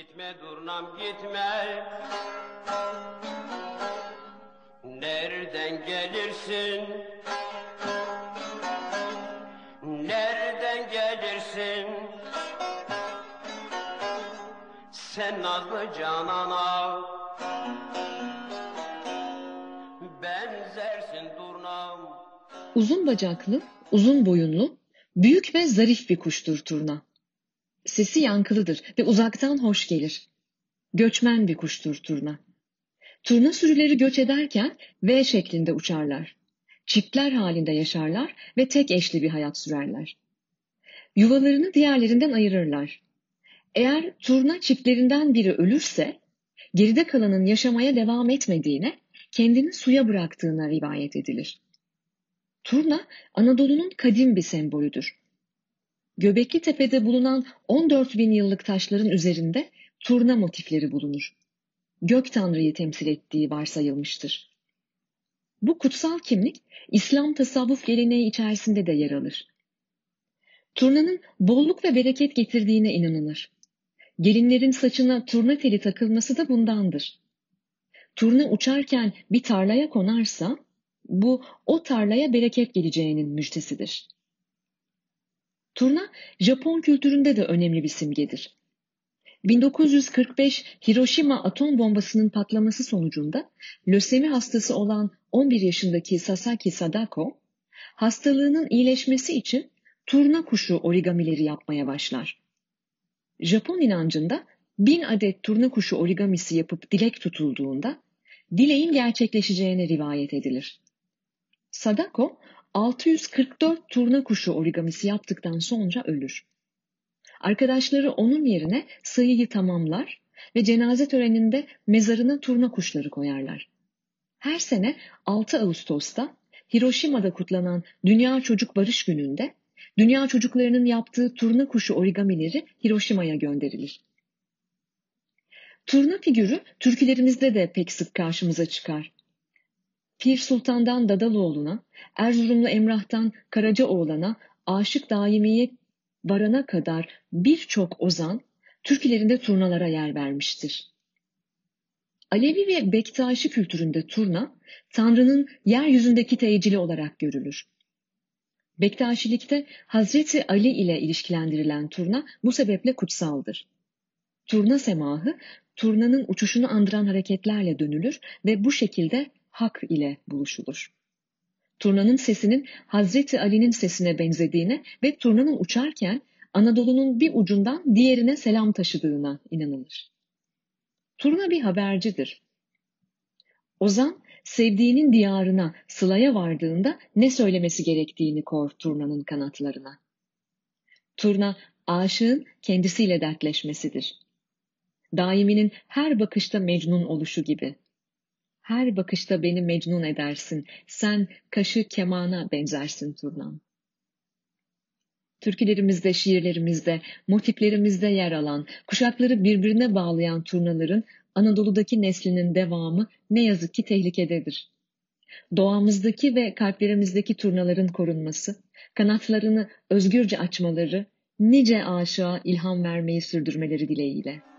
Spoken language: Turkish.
Gitme durnam gitme. Nereden gelirsin? Nereden gelirsin? Sen nazlı canana Benzersin durnam. Uzun bacaklı, uzun boyunlu, büyük ve zarif bir kuştur turna. Sesi yankılıdır ve uzaktan hoş gelir. Göçmen bir kuştur turna. Turna sürüleri göç ederken V şeklinde uçarlar. Çiftler halinde yaşarlar ve tek eşli bir hayat sürerler. Yuvalarını diğerlerinden ayırırlar. Eğer turna çiftlerinden biri ölürse, geride kalanın yaşamaya devam etmediğine, kendini suya bıraktığına rivayet edilir. Turna, Anadolu'nun kadim bir sembolüdür. Göbekli Tepe'de bulunan 14 bin yıllık taşların üzerinde turna motifleri bulunur. Gök Tanrı'yı temsil ettiği varsayılmıştır. Bu kutsal kimlik İslam tasavvuf geleneği içerisinde de yer alır. Turnanın bolluk ve bereket getirdiğine inanılır. Gelinlerin saçına turna teli takılması da bundandır. Turna uçarken bir tarlaya konarsa bu o tarlaya bereket geleceğinin müjdesidir. Turna Japon kültüründe de önemli bir simgedir. 1945 Hiroşima atom bombasının patlaması sonucunda lösemi hastası olan 11 yaşındaki Sasaki Sadako, hastalığının iyileşmesi için turna kuşu origamileri yapmaya başlar. Japon inancında bin adet turna kuşu origamisi yapıp dilek tutulduğunda dileğin gerçekleşeceğine rivayet edilir. Sadako 644 turna kuşu origamisi yaptıktan sonra ölür. Arkadaşları onun yerine sayıyı tamamlar ve cenaze töreninde mezarına turna kuşları koyarlar. Her sene 6 Ağustos'ta Hiroşima'da kutlanan Dünya Çocuk Barış Günü'nde dünya çocuklarının yaptığı turna kuşu origamileri Hiroşima'ya gönderilir. Turna figürü türkülerimizde de pek sık karşımıza çıkar. Pir Sultan'dan Dadaloğlu'na, Erzurumlu Emrah'tan Karacaoğlan'a, Aşık Daimi'ye varana kadar birçok ozan türkülerinde turnalara yer vermiştir. Alevi ve Bektaşi kültüründe turna, Tanrı'nın yeryüzündeki tecili olarak görülür. Bektaşilikte Hazreti Ali ile ilişkilendirilen turna bu sebeple kutsaldır. Turna semahı, turnanın uçuşunu andıran hareketlerle dönülür ve bu şekilde hak ile buluşulur. Turnanın sesinin Hazreti Ali'nin sesine benzediğine ve turnanın uçarken Anadolu'nun bir ucundan diğerine selam taşıdığına inanılır. Turna bir habercidir. Ozan sevdiğinin diyarına, sılaya vardığında ne söylemesi gerektiğini kor turnanın kanatlarına. Turna aşığın kendisiyle dertleşmesidir. Daiminin her bakışta mecnun oluşu gibi. Her bakışta beni mecnun edersin. Sen kaşı kemana benzersin turnam. Türkülerimizde, şiirlerimizde, motiflerimizde yer alan, kuşakları birbirine bağlayan turnaların Anadolu'daki neslinin devamı ne yazık ki tehlikededir. Doğamızdaki ve kalplerimizdeki turnaların korunması, kanatlarını özgürce açmaları, nice aşığa ilham vermeyi sürdürmeleri dileğiyle.